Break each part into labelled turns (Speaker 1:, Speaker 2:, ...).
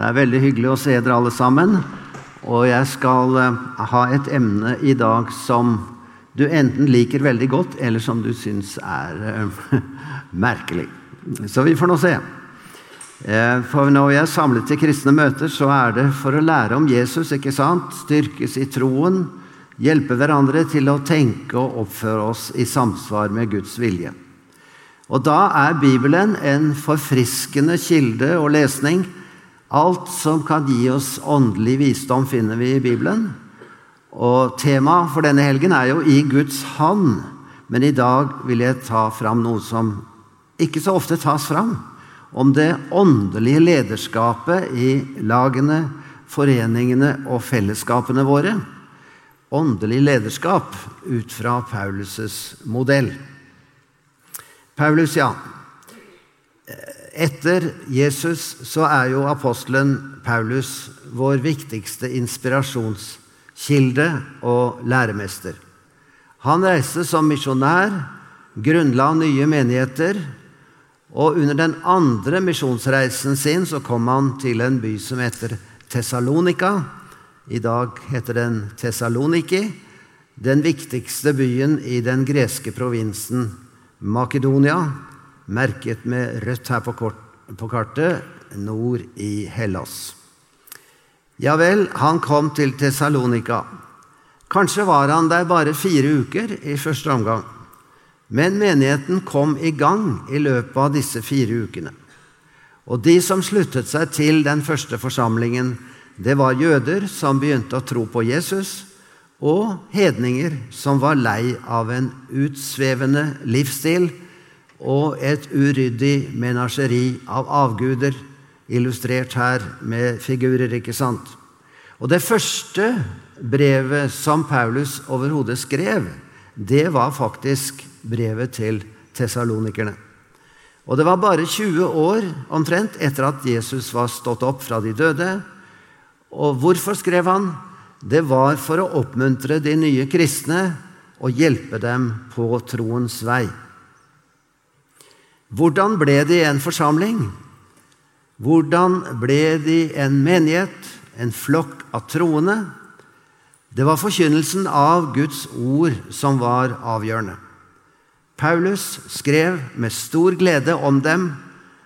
Speaker 1: Det er veldig hyggelig å se dere alle sammen. Og jeg skal eh, ha et emne i dag som du enten liker veldig godt, eller som du syns er uh, merkelig. Så vi får nå se. Uh, for når vi er samlet til kristne møter, så er det for å lære om Jesus, ikke sant? Styrkes i troen, hjelpe hverandre til å tenke og oppføre oss i samsvar med Guds vilje. Og da er Bibelen en forfriskende kilde og lesning Alt som kan gi oss åndelig visdom, finner vi i Bibelen. Og Temaet for denne helgen er jo 'I Guds hånd'. Men i dag vil jeg ta fram noe som ikke så ofte tas fram. Om det åndelige lederskapet i lagene, foreningene og fellesskapene våre. Åndelig lederskap ut fra Paulus' modell. Paulus, ja. Etter Jesus så er jo apostelen Paulus vår viktigste inspirasjonskilde og læremester. Han reiste som misjonær, grunnla nye menigheter, og under den andre misjonsreisen sin så kom han til en by som heter Tessalonika. I dag heter den Tessaloniki, den viktigste byen i den greske provinsen Makedonia, merket med rødt her på, kort, på kartet, nord i Hellas. Ja vel, han kom til Tessalonika. Kanskje var han der bare fire uker i første omgang. Men menigheten kom i gang i løpet av disse fire ukene. Og de som sluttet seg til den første forsamlingen, det var jøder som begynte å tro på Jesus, og hedninger som var lei av en utsvevende livsstil og et uryddig menasjeri av avguder, illustrert her med figurer, ikke sant? Og det første brevet som Paulus overhodet skrev, det var faktisk brevet til tessalonikerne. Og det var bare 20 år omtrent etter at Jesus var stått opp fra de døde. Og hvorfor skrev han? Det var for å oppmuntre de nye kristne og hjelpe dem på troens vei. Hvordan ble de en forsamling? Hvordan ble de en menighet, en flokk av troende? Det var forkynnelsen av Guds ord som var avgjørende. Paulus skrev med stor glede om dem.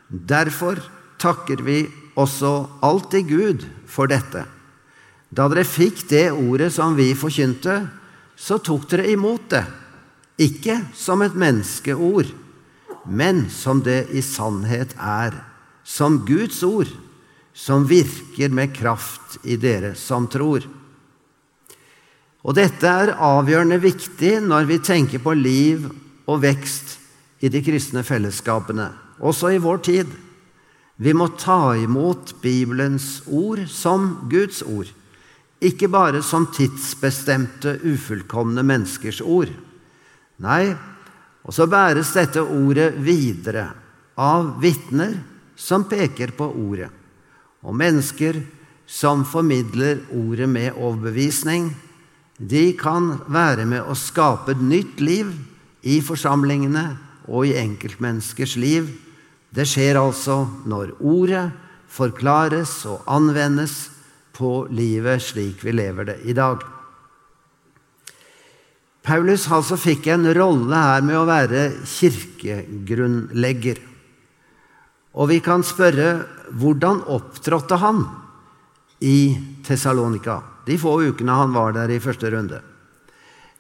Speaker 1: Derfor takker vi også alltid Gud for dette. Da dere fikk det ordet som vi forkynte, så tok dere imot det, ikke som et menneskeord men som det i sannhet er, som Guds ord, som virker med kraft i dere som tror. Og dette er avgjørende viktig når vi tenker på liv og vekst i de kristne fellesskapene, også i vår tid. Vi må ta imot Bibelens ord som Guds ord, ikke bare som tidsbestemte, ufullkomne menneskers ord. Nei, og så bæres dette ordet videre av vitner som peker på ordet, og mennesker som formidler ordet med overbevisning. De kan være med å skape et nytt liv i forsamlingene og i enkeltmenneskers liv. Det skjer altså når ordet forklares og anvendes på livet slik vi lever det i dag. Paulus altså fikk en rolle her med å være kirkegrunnlegger. Og vi kan spørre hvordan opptrådte han i Tessalonika de få ukene han var der i første runde?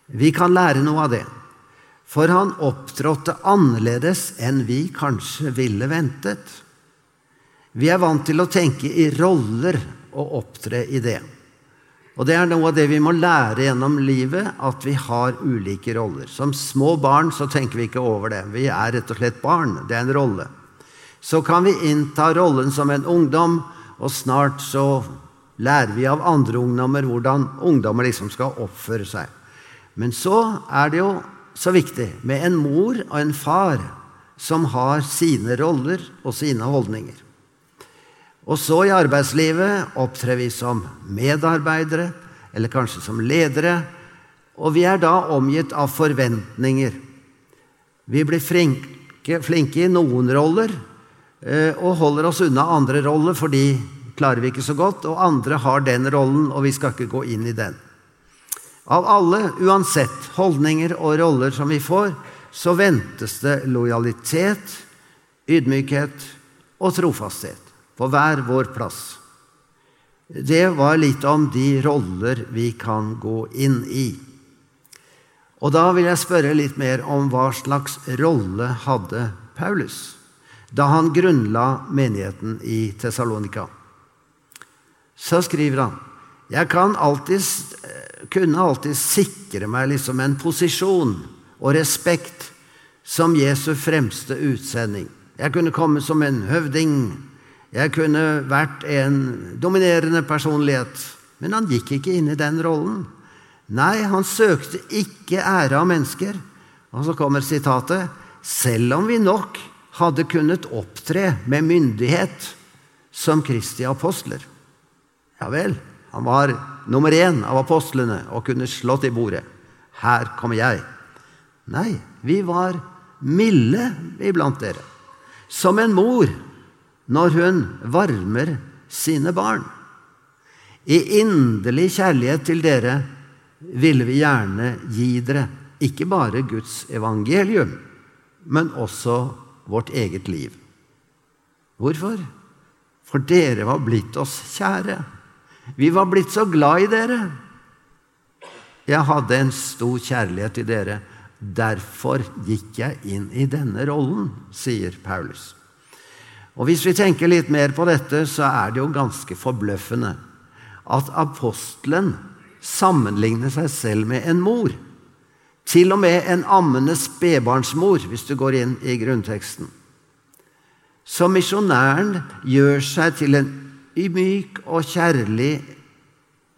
Speaker 1: Vi kan lære noe av det. For han opptrådte annerledes enn vi kanskje ville ventet. Vi er vant til å tenke i roller og opptre i det. Og det er noe av det vi må lære gjennom livet, at vi har ulike roller. Som små barn så tenker vi ikke over det. Vi er rett og slett barn. Det er en rolle. Så kan vi innta rollen som en ungdom, og snart så lærer vi av andre ungdommer hvordan ungdommer liksom skal oppføre seg. Men så er det jo så viktig med en mor og en far som har sine roller og sine holdninger. Og så i arbeidslivet opptrer vi som medarbeidere, eller kanskje som ledere, og vi er da omgitt av forventninger. Vi blir flinke, flinke i noen roller eh, og holder oss unna andre roller for de klarer vi ikke så godt, og andre har den rollen, og vi skal ikke gå inn i den. Av alle, uansett holdninger og roller som vi får, så ventes det lojalitet, ydmykhet og trofasthet på hver vår plass. Det var litt om de roller vi kan gå inn i. Og da vil jeg spørre litt mer om hva slags rolle hadde Paulus da han grunnla menigheten i Tessalonika. Så skriver han jeg alltid, kunne alltid sikre meg liksom en posisjon og respekt som Jesu fremste utsending. Jeg kunne komme som en høvding. Jeg kunne vært en dominerende personlighet. Men han gikk ikke inn i den rollen. Nei, han søkte ikke ære av mennesker. Og så kommer sitatet selv om vi nok hadde kunnet opptre med myndighet som Kristi apostler. Ja vel, han var nummer én av apostlene og kunne slått i bordet. Her kommer jeg. Nei, vi var milde iblant dere. Som en mor når hun varmer sine barn. I inderlig kjærlighet til dere ville vi gjerne gi dere ikke bare Guds evangelium, men også vårt eget liv. Hvorfor? For dere var blitt oss kjære. Vi var blitt så glad i dere. Jeg hadde en stor kjærlighet til dere. Derfor gikk jeg inn i denne rollen, sier Paulus. Og Hvis vi tenker litt mer på dette, så er det jo ganske forbløffende at apostelen sammenligner seg selv med en mor. Til og med en ammende spedbarnsmor, hvis du går inn i grunnteksten. Så misjonæren gjør seg til en myk og kjærlig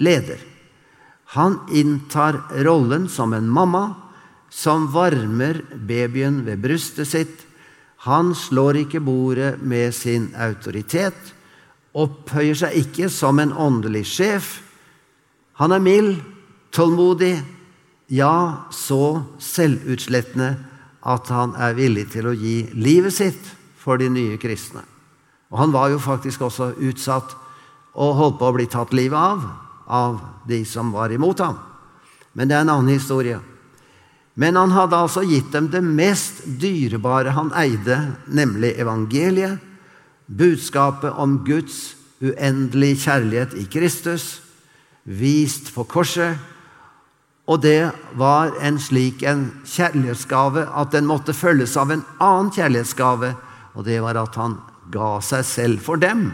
Speaker 1: leder. Han inntar rollen som en mamma som varmer babyen ved brystet sitt. Han slår ikke bordet med sin autoritet, opphøyer seg ikke som en åndelig sjef, han er mild, tålmodig, ja, så selvutslettende at han er villig til å gi livet sitt for de nye kristne. Og Han var jo faktisk også utsatt og holdt på å bli tatt livet av av de som var imot ham. Men det er en annen historie. Men han hadde altså gitt dem det mest dyrebare han eide, nemlig evangeliet, budskapet om Guds uendelige kjærlighet i Kristus, vist på korset. Og det var en slik en kjærlighetsgave at den måtte følges av en annen kjærlighetsgave, og det var at han ga seg selv for dem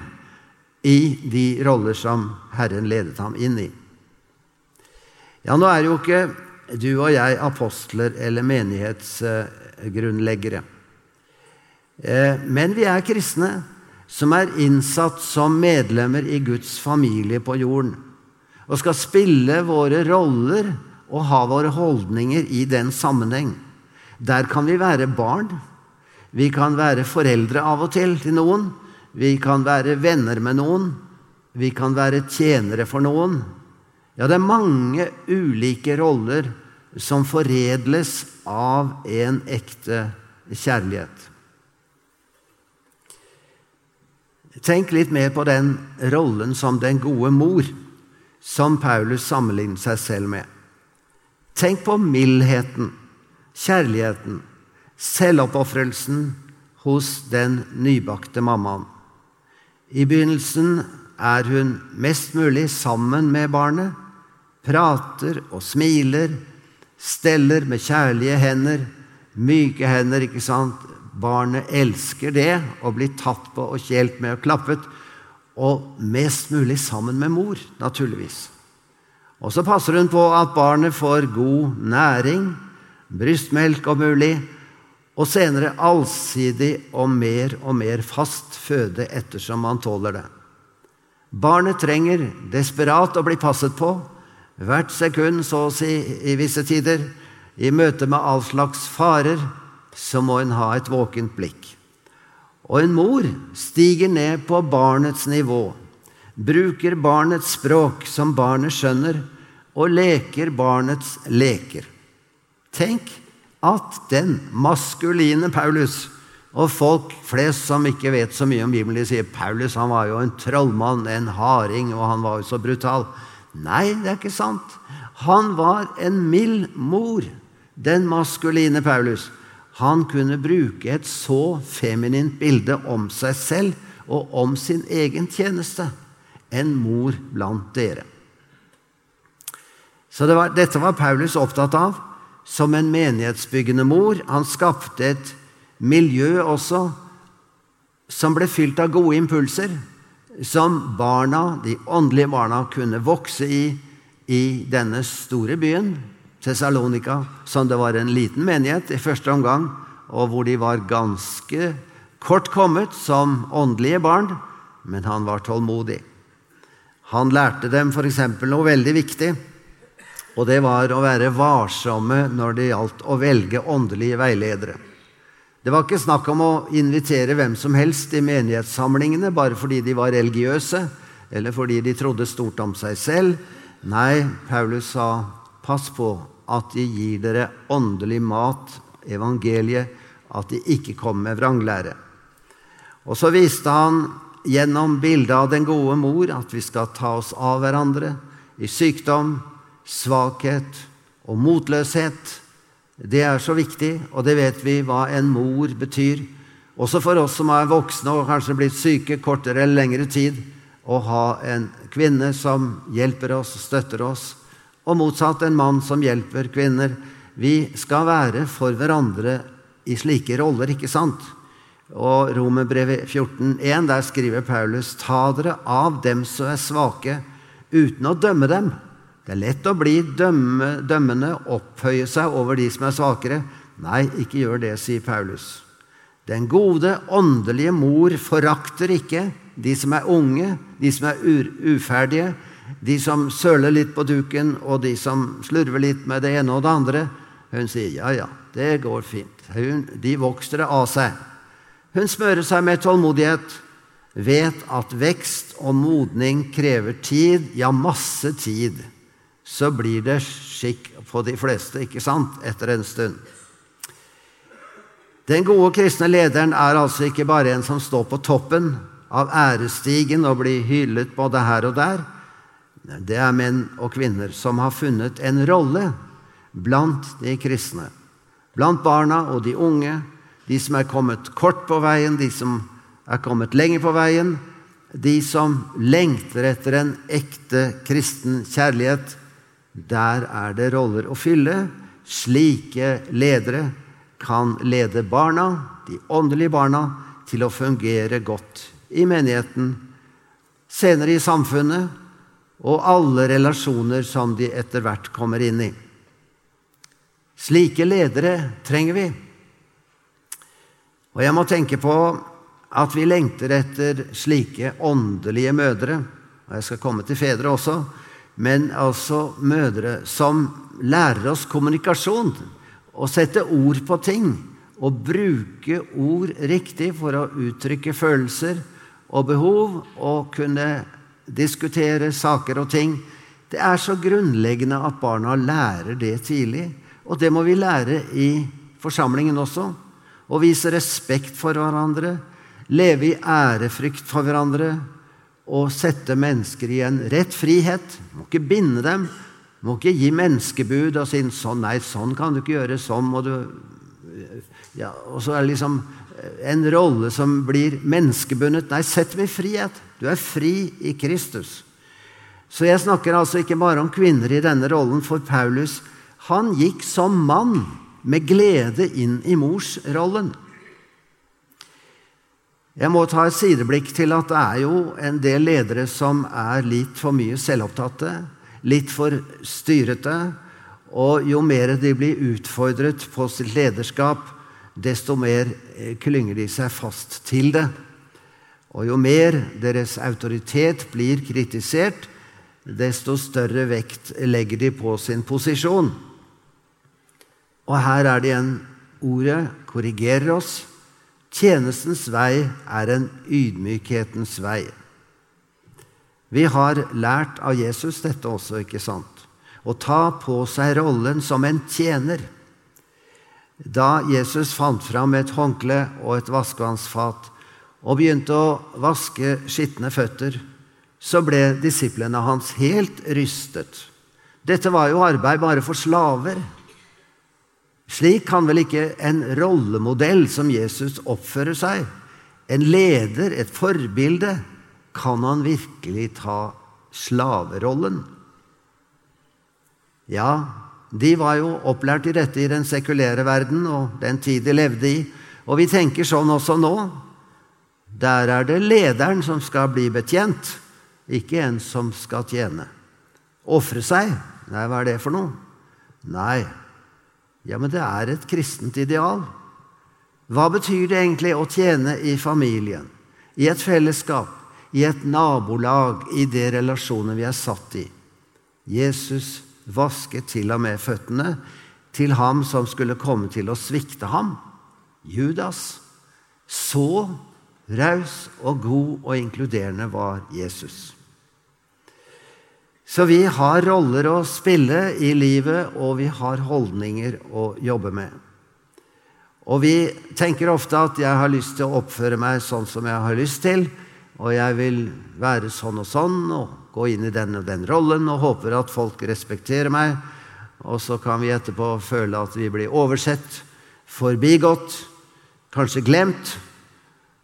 Speaker 1: i de roller som Herren ledet ham inn i. Ja, nå er jo ikke du og jeg apostler eller menighetsgrunnleggere. Eh, men vi er kristne som er innsatt som medlemmer i Guds familie på jorden og skal spille våre roller og ha våre holdninger i den sammenheng. Der kan vi være barn. Vi kan være foreldre av og til til noen. Vi kan være venner med noen. Vi kan være tjenere for noen. Ja, det er mange ulike roller som foredles av en ekte kjærlighet. Tenk litt mer på den rollen som den gode mor som Paulus sammenlignet seg selv med. Tenk på mildheten, kjærligheten, selvoppofrelsen hos den nybakte mammaen. I begynnelsen er hun mest mulig sammen med barnet, prater og smiler, steller med kjærlige hender, myke hender, ikke sant? Barnet elsker det, å bli tatt på og kjelt med og klappet og mest mulig sammen med mor, naturligvis. Og så passer hun på at barnet får god næring, brystmelk og mulig, og senere allsidig og mer og mer fast føde ettersom man tåler det. Barnet trenger desperat å bli passet på, hvert sekund, så å si, i visse tider. I møte med all slags farer så må hun ha et våkent blikk. Og en mor stiger ned på barnets nivå, bruker barnets språk som barnet skjønner, og leker barnets leker. Tenk at den maskuline Paulus Og folk flest som ikke vet så mye om Bibelen, de sier Paulus han var jo en trollmann, en harding, og han var jo så brutal. Nei, det er ikke sant. Han var en mild mor, den maskuline Paulus. Han kunne bruke et så feminint bilde om seg selv og om sin egen tjeneste. En mor blant dere. Så det var, Dette var Paulus opptatt av som en menighetsbyggende mor. Han skapte et miljø også som ble fylt av gode impulser, som barna, de åndelige barna kunne vokse i i denne store byen, Tessalonika, som det var en liten menighet i første omgang, og hvor de var ganske kort kommet som åndelige barn, men han var tålmodig. Han lærte dem f.eks. noe veldig viktig, og det var å være varsomme når det gjaldt å velge åndelige veiledere. Det var ikke snakk om å invitere hvem som helst i menighetssamlingene bare fordi de var religiøse, eller fordi de trodde stort om seg selv. Nei, Paulus sa, pass på at de gir dere åndelig mat, evangeliet, at de ikke kommer med vranglære. Og så viste han gjennom bildet av den gode mor at vi skal ta oss av hverandre i sykdom, svakhet og motløshet. Det er så viktig, og det vet vi hva en mor betyr. Også for oss som er voksne og kanskje blitt syke kortere eller lengre tid, å ha en kvinne som hjelper oss, støtter oss, og motsatt en mann som hjelper kvinner. Vi skal være for hverandre i slike roller, ikke sant? Og Romerbrevet 14,1, der skriver Paulus.: Ta dere av dem som er svake, uten å dømme dem. Det er lett å bli dømme, dømmende, opphøye seg over de som er svakere. Nei, ikke gjør det, sier Paulus. Den gode åndelige mor forakter ikke de som er unge, de som er uferdige, de som søler litt på duken, og de som slurver litt med det ene og det andre. Hun sier ja, ja, det går fint. Hun, de vokser det av seg. Hun smører seg med tålmodighet, vet at vekst og modning krever tid, ja, masse tid så blir det skikk på de fleste, ikke sant, etter en stund. Den gode kristne lederen er altså ikke bare en som står på toppen av ærestigen og blir hyllet både her og der. Det er menn og kvinner som har funnet en rolle blant de kristne. Blant barna og de unge, de som er kommet kort på veien, de som er kommet lenger på veien, de som lengter etter en ekte kristen kjærlighet der er det roller å fylle. Slike ledere kan lede barna, de åndelige barna, til å fungere godt i menigheten, senere i samfunnet og alle relasjoner som de etter hvert kommer inn i. Slike ledere trenger vi. Og jeg må tenke på at vi lengter etter slike åndelige mødre. Og jeg skal komme til fedre også men altså mødre som lærer oss kommunikasjon. Å sette ord på ting og bruke ord riktig for å uttrykke følelser og behov og kunne diskutere saker og ting. Det er så grunnleggende at barna lærer det tidlig. Og det må vi lære i forsamlingen også. Å vise respekt for hverandre, leve i ærefrykt for hverandre, å sette mennesker i en rett frihet. Må ikke binde dem. Må ikke gi menneskebud og si sånn, nei, sånn kan du ikke gjøre, sånn må du ja, Og så er det liksom en rolle som blir menneskebundet. Nei, sett dem i frihet. Du er fri i Kristus. Så jeg snakker altså ikke bare om kvinner i denne rollen, for Paulus han gikk som mann med glede inn i morsrollen. Jeg må ta et sideblikk til at det er jo en del ledere som er litt for mye selvopptatte, litt for styrete. Og jo mer de blir utfordret på sitt lederskap, desto mer eh, klynger de seg fast til det. Og jo mer deres autoritet blir kritisert, desto større vekt legger de på sin posisjon. Og her er det igjen ordet korrigerer oss. Tjenestens vei er en ydmykhetens vei. Vi har lært av Jesus dette også, ikke sant? Å ta på seg rollen som en tjener. Da Jesus fant fram et håndkle og et vaskevannsfat og begynte å vaske skitne føtter, så ble disiplene hans helt rystet. Dette var jo arbeid bare for slaver. Slik kan vel ikke en rollemodell som Jesus oppfører seg, en leder, et forbilde, kan han virkelig ta slaverollen? Ja, de var jo opplært i dette i den sekulære verden og den tid de levde i. Og vi tenker sånn også nå. Der er det lederen som skal bli betjent, ikke en som skal tjene. Ofre seg? Nei, hva er det for noe? Nei, ja, men det er et kristent ideal. Hva betyr det egentlig å tjene i familien, i et fellesskap, i et nabolag, i de relasjoner vi er satt i? Jesus vasket til og med føttene til ham som skulle komme til å svikte ham, Judas. Så raus og god og inkluderende var Jesus. Så vi har roller å spille i livet, og vi har holdninger å jobbe med. Og vi tenker ofte at 'jeg har lyst til å oppføre meg sånn som jeg har lyst til', og 'jeg vil være sånn og sånn', og gå inn i den og den rollen og håper at folk respekterer meg. Og så kan vi etterpå føle at vi blir oversett, forbigått, kanskje glemt.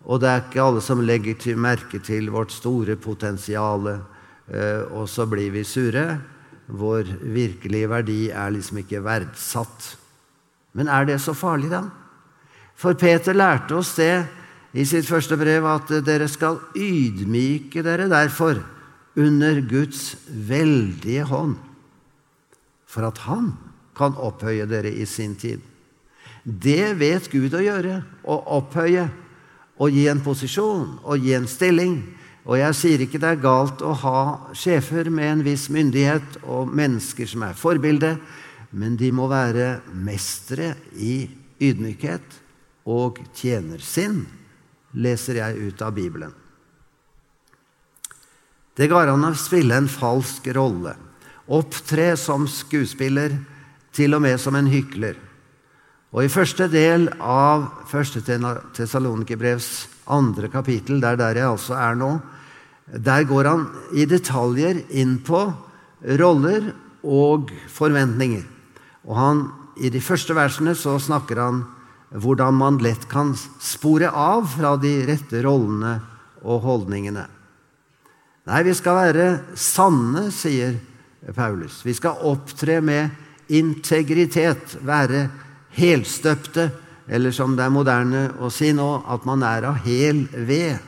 Speaker 1: Og det er ikke alle som legger til merke til vårt store potensial. Eh, og så blir vi sure. Vår virkelige verdi er liksom ikke verdsatt. Men er det så farlig, da? For Peter lærte oss det i sitt første brev, at dere skal ydmyke dere derfor under Guds veldige hånd, for at Han kan opphøye dere i sin tid. Det vet Gud å gjøre, å opphøye, å gi en posisjon, å gi en stilling. Og jeg sier ikke det er galt å ha sjefer med en viss myndighet og mennesker som er forbilde, men de må være mestere i ydmykhet og tjenersinn, leser jeg ut av Bibelen. Det går an å spille en falsk rolle, opptre som skuespiller, til og med som en hykler. Og I første del av 1. Tessalonikerbrevs andre kapittel, der, der jeg altså er nå, der går han i detaljer inn på roller og forventninger. Og han, I de første versene så snakker han hvordan man lett kan spore av fra de rette rollene og holdningene. Nei, vi skal være sanne, sier Paulus. Vi skal opptre med integritet, være helstøpte, eller som det er moderne å si nå, at man er av hel ved.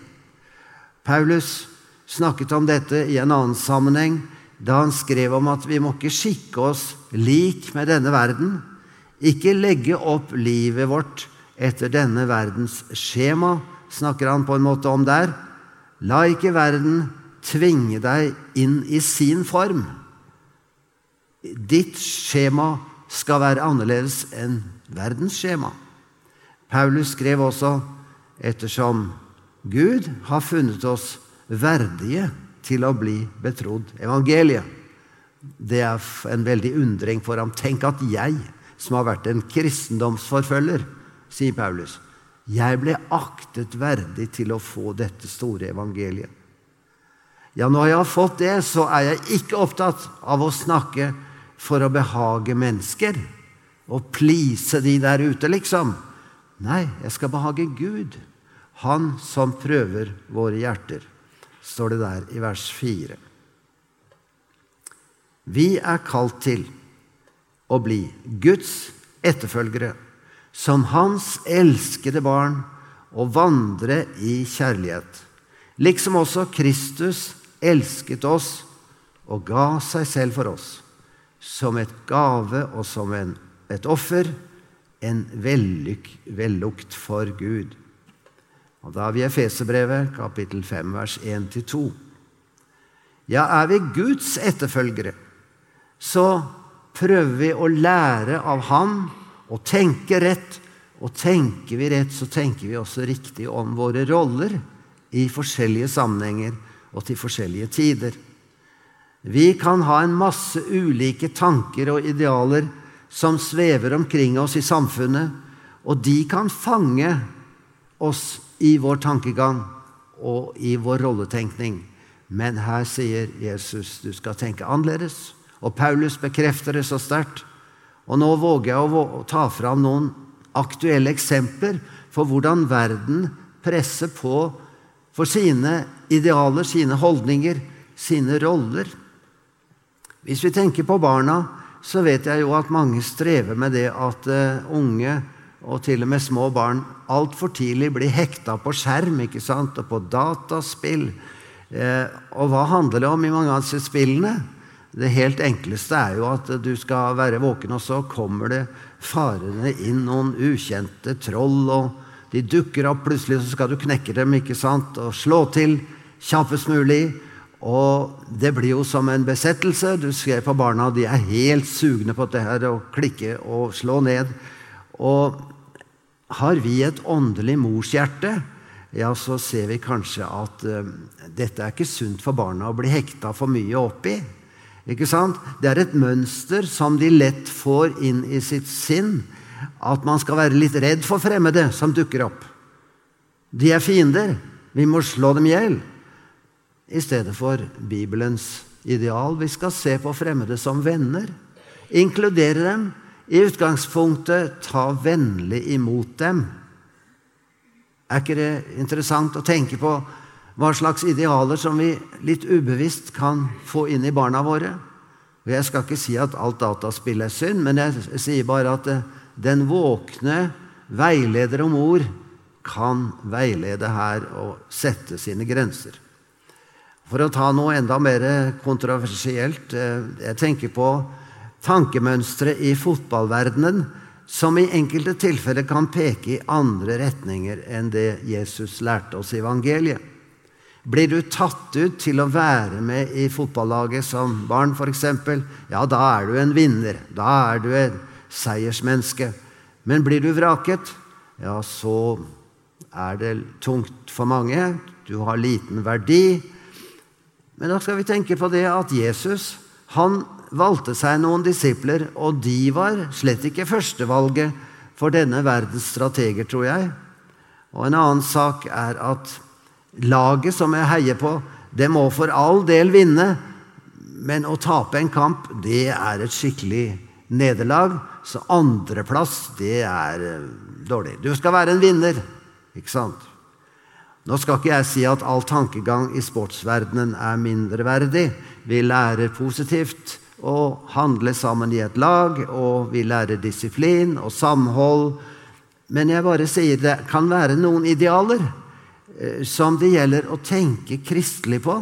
Speaker 1: Paulus snakket om dette i en annen sammenheng da han skrev om at vi må ikke skikke oss lik med denne verden, ikke legge opp livet vårt etter denne verdens skjema, snakker han på en måte om der. La ikke verden tvinge deg inn i sin form. Ditt skjema skal være annerledes enn verdens skjema. Paulus skrev også ettersom Gud har funnet oss verdige til å bli betrodd evangeliet. Det er en veldig undring for ham. Tenk at jeg, som har vært en kristendomsforfølger, sier Paulus, jeg ble aktet verdig til å få dette store evangeliet. Ja, når jeg har fått det, så er jeg ikke opptatt av å snakke for å behage mennesker og please de der ute, liksom. Nei, jeg skal behage Gud, Han som prøver våre hjerter, står det der i vers 4. Vi er kalt til å bli Guds etterfølgere, som Hans elskede barn, og vandre i kjærlighet, liksom også Kristus elsket oss og ga seg selv for oss, som et gave og som en, et offer, en vellukt for Gud. Og Da er vi i Efeserbrevet, kapittel 5, vers 1-2. Ja, er vi Guds etterfølgere, så prøver vi å lære av Han å tenke rett. Og tenker vi rett, så tenker vi også riktig om våre roller i forskjellige sammenhenger og til forskjellige tider. Vi kan ha en masse ulike tanker og idealer som svever omkring oss i samfunnet, og de kan fange oss i vår tankegang og i vår rolletenkning. Men her sier Jesus du skal tenke annerledes. Og Paulus bekrefter det så sterkt. Og nå våger jeg å ta fram noen aktuelle eksempler for hvordan verden presser på for sine idealer, sine holdninger, sine roller. Hvis vi tenker på barna, så vet jeg jo at mange strever med det at uh, unge og til og med små barn altfor tidlig blir hekta på skjerm ikke sant? og på dataspill. Eh, og hva handler det om i mange av disse spillene? Det helt enkleste er jo at du skal være våken, og så kommer det farende inn noen ukjente troll, og de dukker opp plutselig, så skal du knekke dem ikke sant? og slå til kjappest mulig. Og det blir jo som en besettelse. Du ser på barna, de er helt sugne på dette å klikke og slå ned. Og har vi et åndelig morshjerte, ja, så ser vi kanskje at uh, dette er ikke sunt for barna å bli hekta for mye opp i. Ikke sant? Det er et mønster som de lett får inn i sitt sinn. At man skal være litt redd for fremmede som dukker opp. De er fiender. Vi må slå dem i hjel. I stedet for Bibelens ideal. Vi skal se på fremmede som venner. Inkludere dem. I utgangspunktet ta vennlig imot dem. Er ikke det interessant å tenke på hva slags idealer som vi litt ubevisst kan få inn i barna våre. Og Jeg skal ikke si at alt dataspill er synd, men jeg sier bare at eh, den våkne veileder om ord kan veilede her og sette sine grenser. For å ta noe enda mer kontroversielt eh, Jeg tenker på tankemønstre i fotballverdenen som i enkelte tilfeller kan peke i andre retninger enn det Jesus lærte oss i evangeliet. Blir du tatt ut til å være med i fotballaget som barn, f.eks., ja, da er du en vinner. Da er du et seiersmenneske. Men blir du vraket, ja, så er det tungt for mange. Du har liten verdi. Men da skal vi tenke på det at Jesus han valgte seg noen disipler, og de var slett ikke førstevalget for denne verdens strateger, tror jeg. Og en annen sak er at Laget som jeg heier på, det må for all del vinne, men å tape en kamp, det er et skikkelig nederlag. Så andreplass, det er eh, dårlig. Du skal være en vinner, ikke sant? Nå skal ikke jeg si at all tankegang i sportsverdenen er mindreverdig. Vi lærer positivt å handle sammen i et lag, og vi lærer disiplin og samhold. Men jeg bare sier det kan være noen idealer Eh, som det gjelder å tenke kristelig på.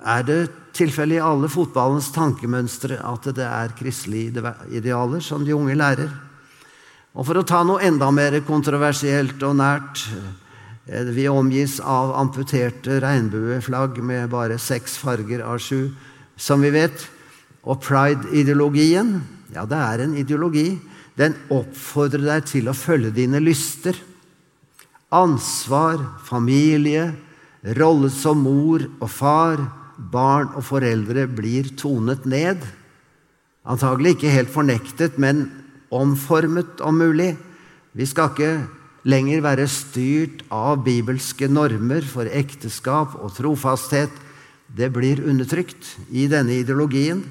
Speaker 1: Er det tilfellet i alle fotballens tankemønstre at det er kristelige idealer som de unge lærer? Og For å ta noe enda mer kontroversielt og nært eh, Vi omgis av amputerte regnbueflagg med bare seks farger av sju, som vi vet. Og pride-ideologien, ja, det er en ideologi. Den oppfordrer deg til å følge dine lyster. Ansvar, familie, rolle som mor og far, barn og foreldre blir tonet ned. Antagelig ikke helt fornektet, men omformet, om mulig. Vi skal ikke lenger være styrt av bibelske normer for ekteskap og trofasthet. Det blir undertrykt i denne ideologien.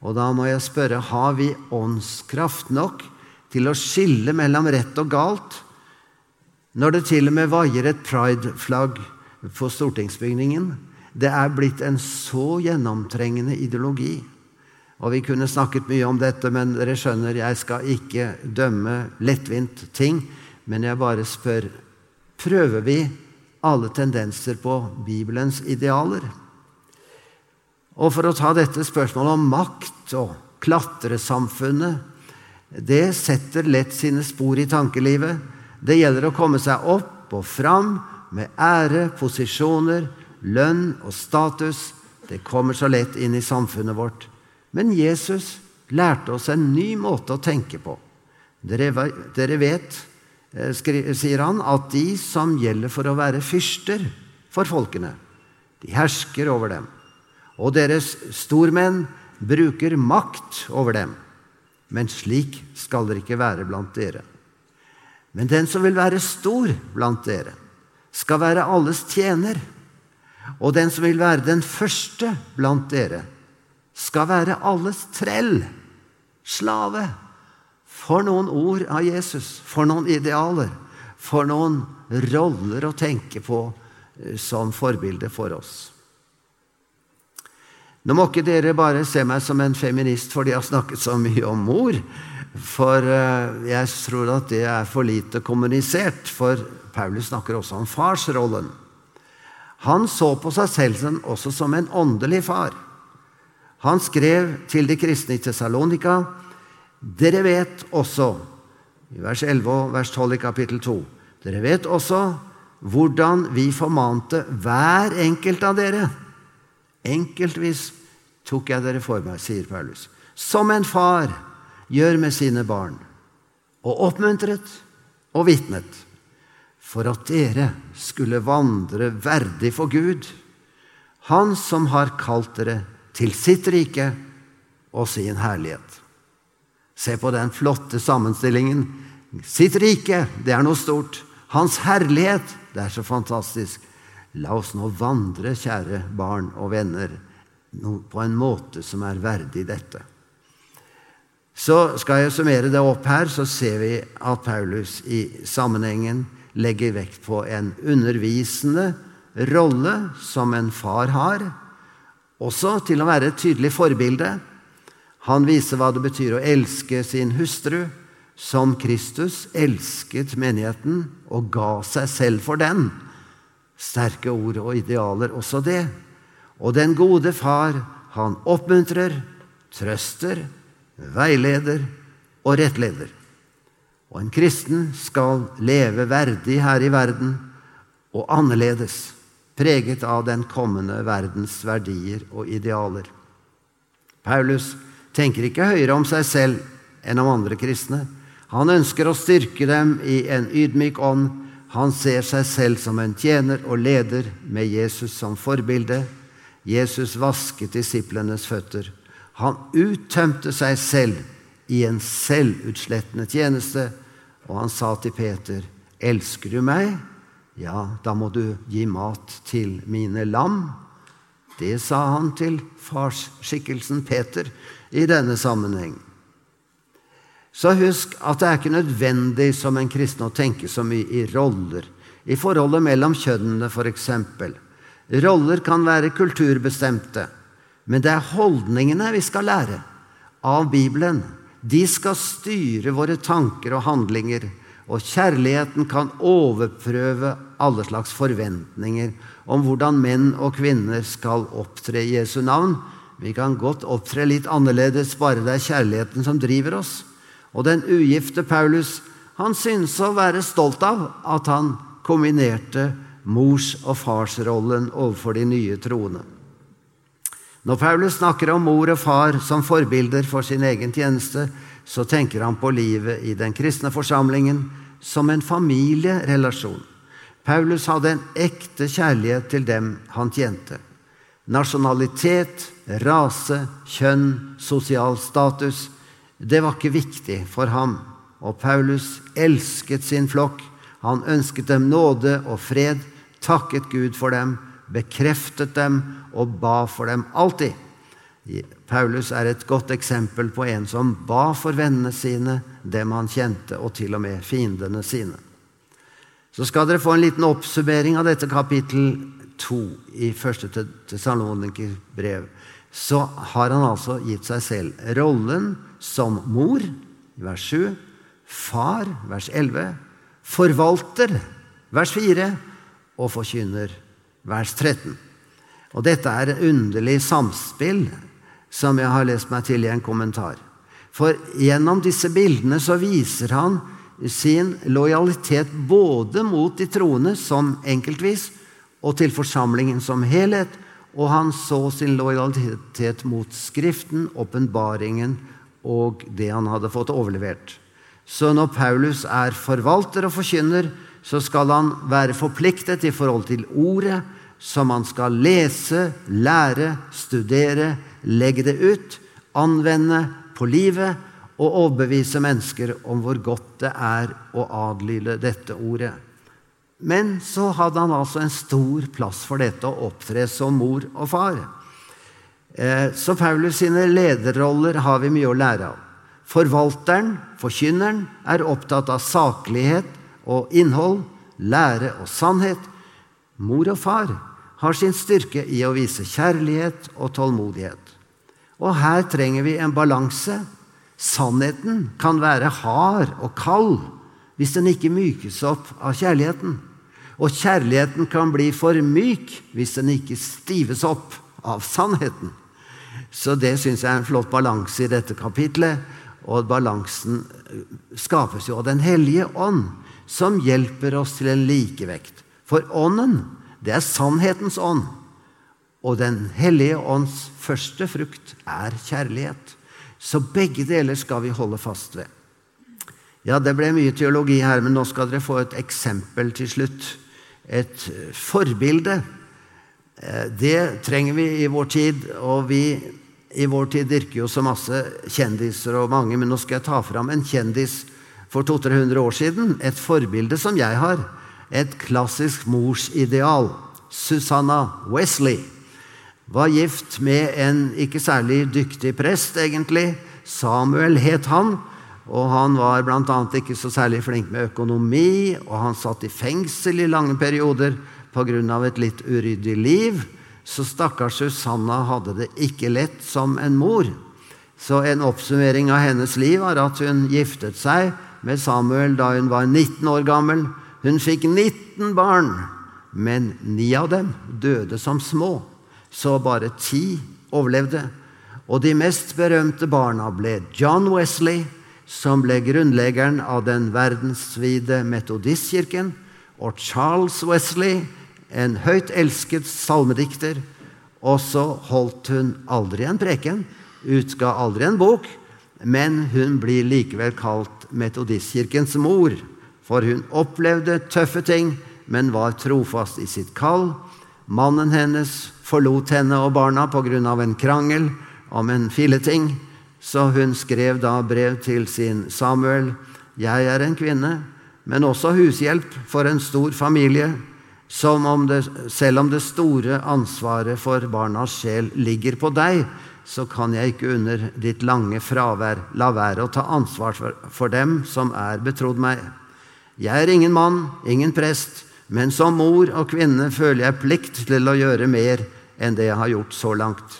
Speaker 1: Og da må jeg spørre har vi åndskraft nok til å skille mellom rett og galt? Når det til og med vaier et pride-flagg på stortingsbygningen. Det er blitt en så gjennomtrengende ideologi. Og Vi kunne snakket mye om dette, men dere skjønner, jeg skal ikke dømme lettvint ting. Men jeg bare spør prøver vi alle tendenser på Bibelens idealer? Og for å ta dette spørsmålet om makt og klatresamfunnet Det setter lett sine spor i tankelivet. Det gjelder å komme seg opp og fram med ære, posisjoner, lønn og status. Det kommer så lett inn i samfunnet vårt. Men Jesus lærte oss en ny måte å tenke på. Dere, vet, eh, sier han, at de som gjelder for å være fyrster for folkene, de hersker over dem. Og deres stormenn bruker makt over dem. men slik skal det ikke være blant dere. Men den som vil være stor blant dere, skal være alles tjener. Og den som vil være den første blant dere, skal være alles trell, slave. For noen ord av Jesus, for noen idealer, for noen roller å tenke på eh, som forbilde for oss. Nå må ikke dere bare se meg som en feminist fordi jeg har snakket så mye om mor, for eh, jeg tror at det er for lite kommunisert. For Paulus snakker også om farsrollen. Han så på seg selv også som en åndelig far. Han skrev til de kristne i Tessalonika dere vet også, i vers 11 og vers 12 i kapittel 2, dere vet også hvordan vi formante hver enkelt av dere. Enkeltvis tok jeg dere for meg, sier Paulus, som en far gjør med sine barn, og oppmuntret og vitnet, for at dere skulle vandre verdig for Gud, Han som har kalt dere til sitt rike og sin herlighet. Se på den flotte sammenstillingen. Sitt rike, det er noe stort. Hans herlighet, det er så fantastisk. La oss nå vandre, kjære barn og venner, på en måte som er verdig dette. Så skal jeg summere det opp her, så ser vi at Paulus i sammenhengen legger vekt på en undervisende rolle som en far har, også til å være et tydelig forbilde han viser hva det betyr å elske sin hustru, som Kristus elsket menigheten og ga seg selv for den. Sterke ord og idealer, også det. Og den gode far, han oppmuntrer, trøster, veileder og rettleder. Og en kristen skal leve verdig her i verden og annerledes, preget av den kommende verdens verdier og idealer. Paulus tenker ikke høyere om seg selv enn om andre kristne. Han ønsker å styrke dem i en ydmyk ånd. Han ser seg selv som en tjener og leder med Jesus som forbilde. Jesus vasket disiplenes føtter. Han uttømte seg selv i en selvutslettende tjeneste, og han sa til Peter, 'Elsker du meg? Ja, da må du gi mat til mine lam.' Det sa han til farsskikkelsen Peter i denne sammenheng. Så husk at det er ikke nødvendig som en kristen å tenke så mye i roller, i forholdet mellom kjønnene f.eks. Roller kan være kulturbestemte, men det er holdningene vi skal lære av Bibelen. De skal styre våre tanker og handlinger, og kjærligheten kan overprøve alle slags forventninger om hvordan menn og kvinner skal opptre i Jesu navn, vi kan godt opptre litt annerledes, bare det er kjærligheten som driver oss. Og den ugifte Paulus han synes å være stolt av at han kombinerte mors- og farsrollen overfor de nye troende. Når Paulus snakker om mor og far som forbilder for sin egen tjeneste, så tenker han på livet i den kristne forsamlingen som en familierelasjon. Paulus hadde en ekte kjærlighet til dem han tjente. Nasjonalitet, rase, kjønn, sosial status Det var ikke viktig for ham. Og Paulus elsket sin flokk. Han ønsket dem nåde og fred, takket Gud for dem, bekreftet dem og ba for dem alltid. Paulus er et godt eksempel på en som ba for vennene sine, dem han kjente, og til og med fiendene sine. Så skal dere få en liten oppsummering av dette kapittel 2 i 1. Tessaloniker brev, så har han altså gitt seg selv rollen som mor, vers 7, far, vers 11, forvalter, vers 4, og forkynner, vers 13. Og dette er et underlig samspill som jeg har lest meg til i en kommentar. For gjennom disse bildene så viser han sin lojalitet både mot de troende som enkeltvis, og til forsamlingen som helhet, og han så sin lojalitet mot Skriften, åpenbaringen og det han hadde fått overlevert. Så når Paulus er forvalter og forkynner, så skal han være forpliktet i forhold til ordet, som han skal lese, lære, studere, legge det ut, anvende på livet, og overbevise mennesker om hvor godt det er å adlyde dette ordet. Men så hadde han altså en stor plass for dette å opptre som mor og far. Eh, så Paulus sine lederroller har vi mye å lære av. Forvalteren, forkynneren, er opptatt av saklighet og innhold, lære og sannhet. Mor og far har sin styrke i å vise kjærlighet og tålmodighet. Og her trenger vi en balanse. Sannheten kan være hard og kald hvis den ikke mykes opp av kjærligheten. Og kjærligheten kan bli for myk hvis den ikke stives opp av sannheten. Så det syns jeg er en flott balanse i dette kapitlet. Og balansen eh, skapes jo av Den hellige ånd, som hjelper oss til en likevekt. For ånden, det er sannhetens ånd. Og Den hellige ånds første frukt er kjærlighet. Så begge deler skal vi holde fast ved. Ja, det ble mye teologi her, men nå skal dere få et eksempel til slutt. Et forbilde. Eh, det trenger vi i vår tid, og vi i vår tid dyrker jo så masse kjendiser og mange, men nå skal jeg ta fram en kjendis for 200-300 år siden. Et forbilde som jeg har. Et klassisk morsideal. Susanna Wesley var gift med en ikke særlig dyktig prest, egentlig. Samuel het han. Og han var bl.a. ikke så særlig flink med økonomi, og han satt i fengsel i lange perioder pga. et litt uryddig liv. Så stakkars Susanna hadde det ikke lett som en mor. Så en oppsummering av hennes liv var at hun giftet seg med Samuel da hun var 19 år gammel. Hun fikk 19 barn, men ni av dem døde som små. Så bare ti overlevde. Og de mest berømte barna ble John Wesley, som ble grunnleggeren av den verdensvide metodistkirken, og Charles Wesley, en høyt elsket salmedikter. Og så holdt hun aldri en preken, utga aldri en bok, men hun blir likevel kalt Metodistkirkens mor. For hun opplevde tøffe ting, men var trofast i sitt kall. Mannen hennes forlot henne og barna pga. en krangel om en filleting. Så hun skrev da brev til sin Samuel. Jeg er en kvinne, men også hushjelp for en stor familie som om det, selv om det store ansvaret for barnas sjel ligger på deg, så kan jeg ikke under ditt lange fravær la være å ta ansvar for, dem som er betrodd meg. Jeg er ingen mann, ingen prest, men som mor og kvinne føler jeg plikt til å gjøre mer enn det jeg har gjort så langt.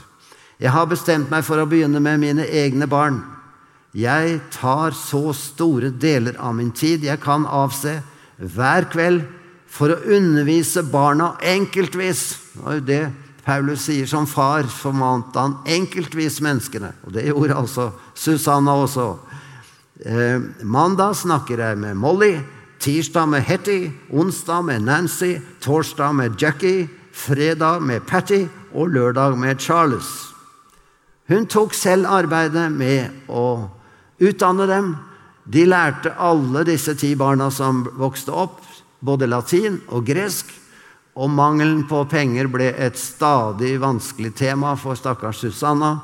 Speaker 1: Jeg har bestemt meg for å begynne med mine egne barn. Jeg tar så store deler av min tid jeg kan avse, hver kveld for å undervise barna enkeltvis. Det var jo det Paulus sier som far, formante han enkeltvis menneskene. Og det gjorde altså Susanna også. Eh, mandag snakker jeg med Molly, tirsdag med Hetty, onsdag med Nancy, torsdag med Jackie, fredag med Patty og lørdag med Charles. Hun tok selv arbeidet med å utdanne dem. De lærte alle disse ti barna som vokste opp, både latin og gresk, og mangelen på penger ble et stadig vanskelig tema for stakkars Susanna.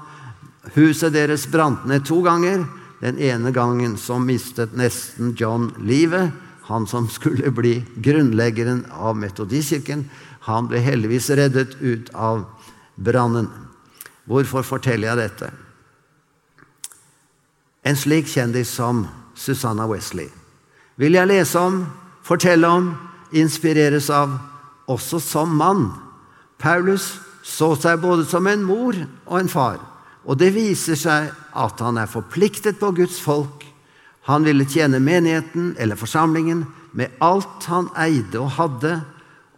Speaker 1: Huset deres brant ned to ganger. Den ene gangen som mistet nesten John livet, han som skulle bli grunnleggeren av Metodistkirken. Han ble heldigvis reddet ut av brannen. Hvorfor forteller jeg dette? En slik kjendis som Susanna Wesley vil jeg lese om fortelle om, inspireres av, også som mann. Paulus så seg både som en mor og en far, og det viser seg at han er forpliktet på Guds folk. Han ville tjene menigheten eller forsamlingen med alt han eide og hadde,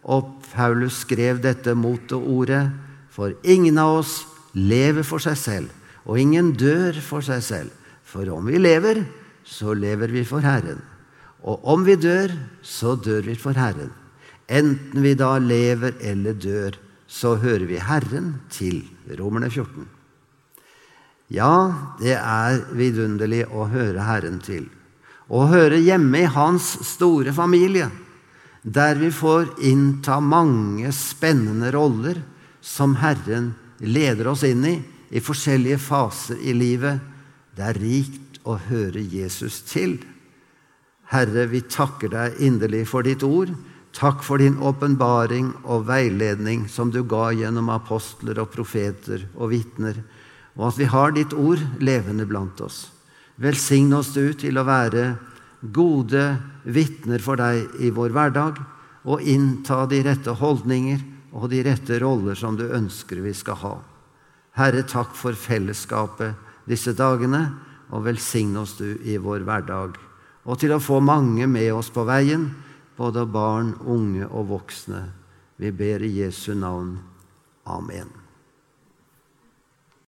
Speaker 1: og Paulus skrev dette moteordet For ingen av oss lever for seg selv, og ingen dør for seg selv. For om vi lever, så lever vi for Herren. Og om vi dør, så dør vi for Herren. Enten vi da lever eller dør, så hører vi Herren til. Romerne 14. Ja, det er vidunderlig å høre Herren til. Å høre hjemme i Hans store familie, der vi får innta mange spennende roller som Herren leder oss inn i i forskjellige faser i livet. Det er rikt å høre Jesus til. Herre, vi takker deg inderlig for ditt ord. Takk for din åpenbaring og veiledning som du ga gjennom apostler og profeter og vitner, og at vi har ditt ord levende blant oss. Velsign oss du til å være gode vitner for deg i vår hverdag, og innta de rette holdninger og de rette roller som du ønsker vi skal ha. Herre, takk for fellesskapet disse dagene, og velsign oss du i vår hverdag. Og til å få mange med oss på veien, både barn, unge og voksne. Vi ber i Jesu navn. Amen.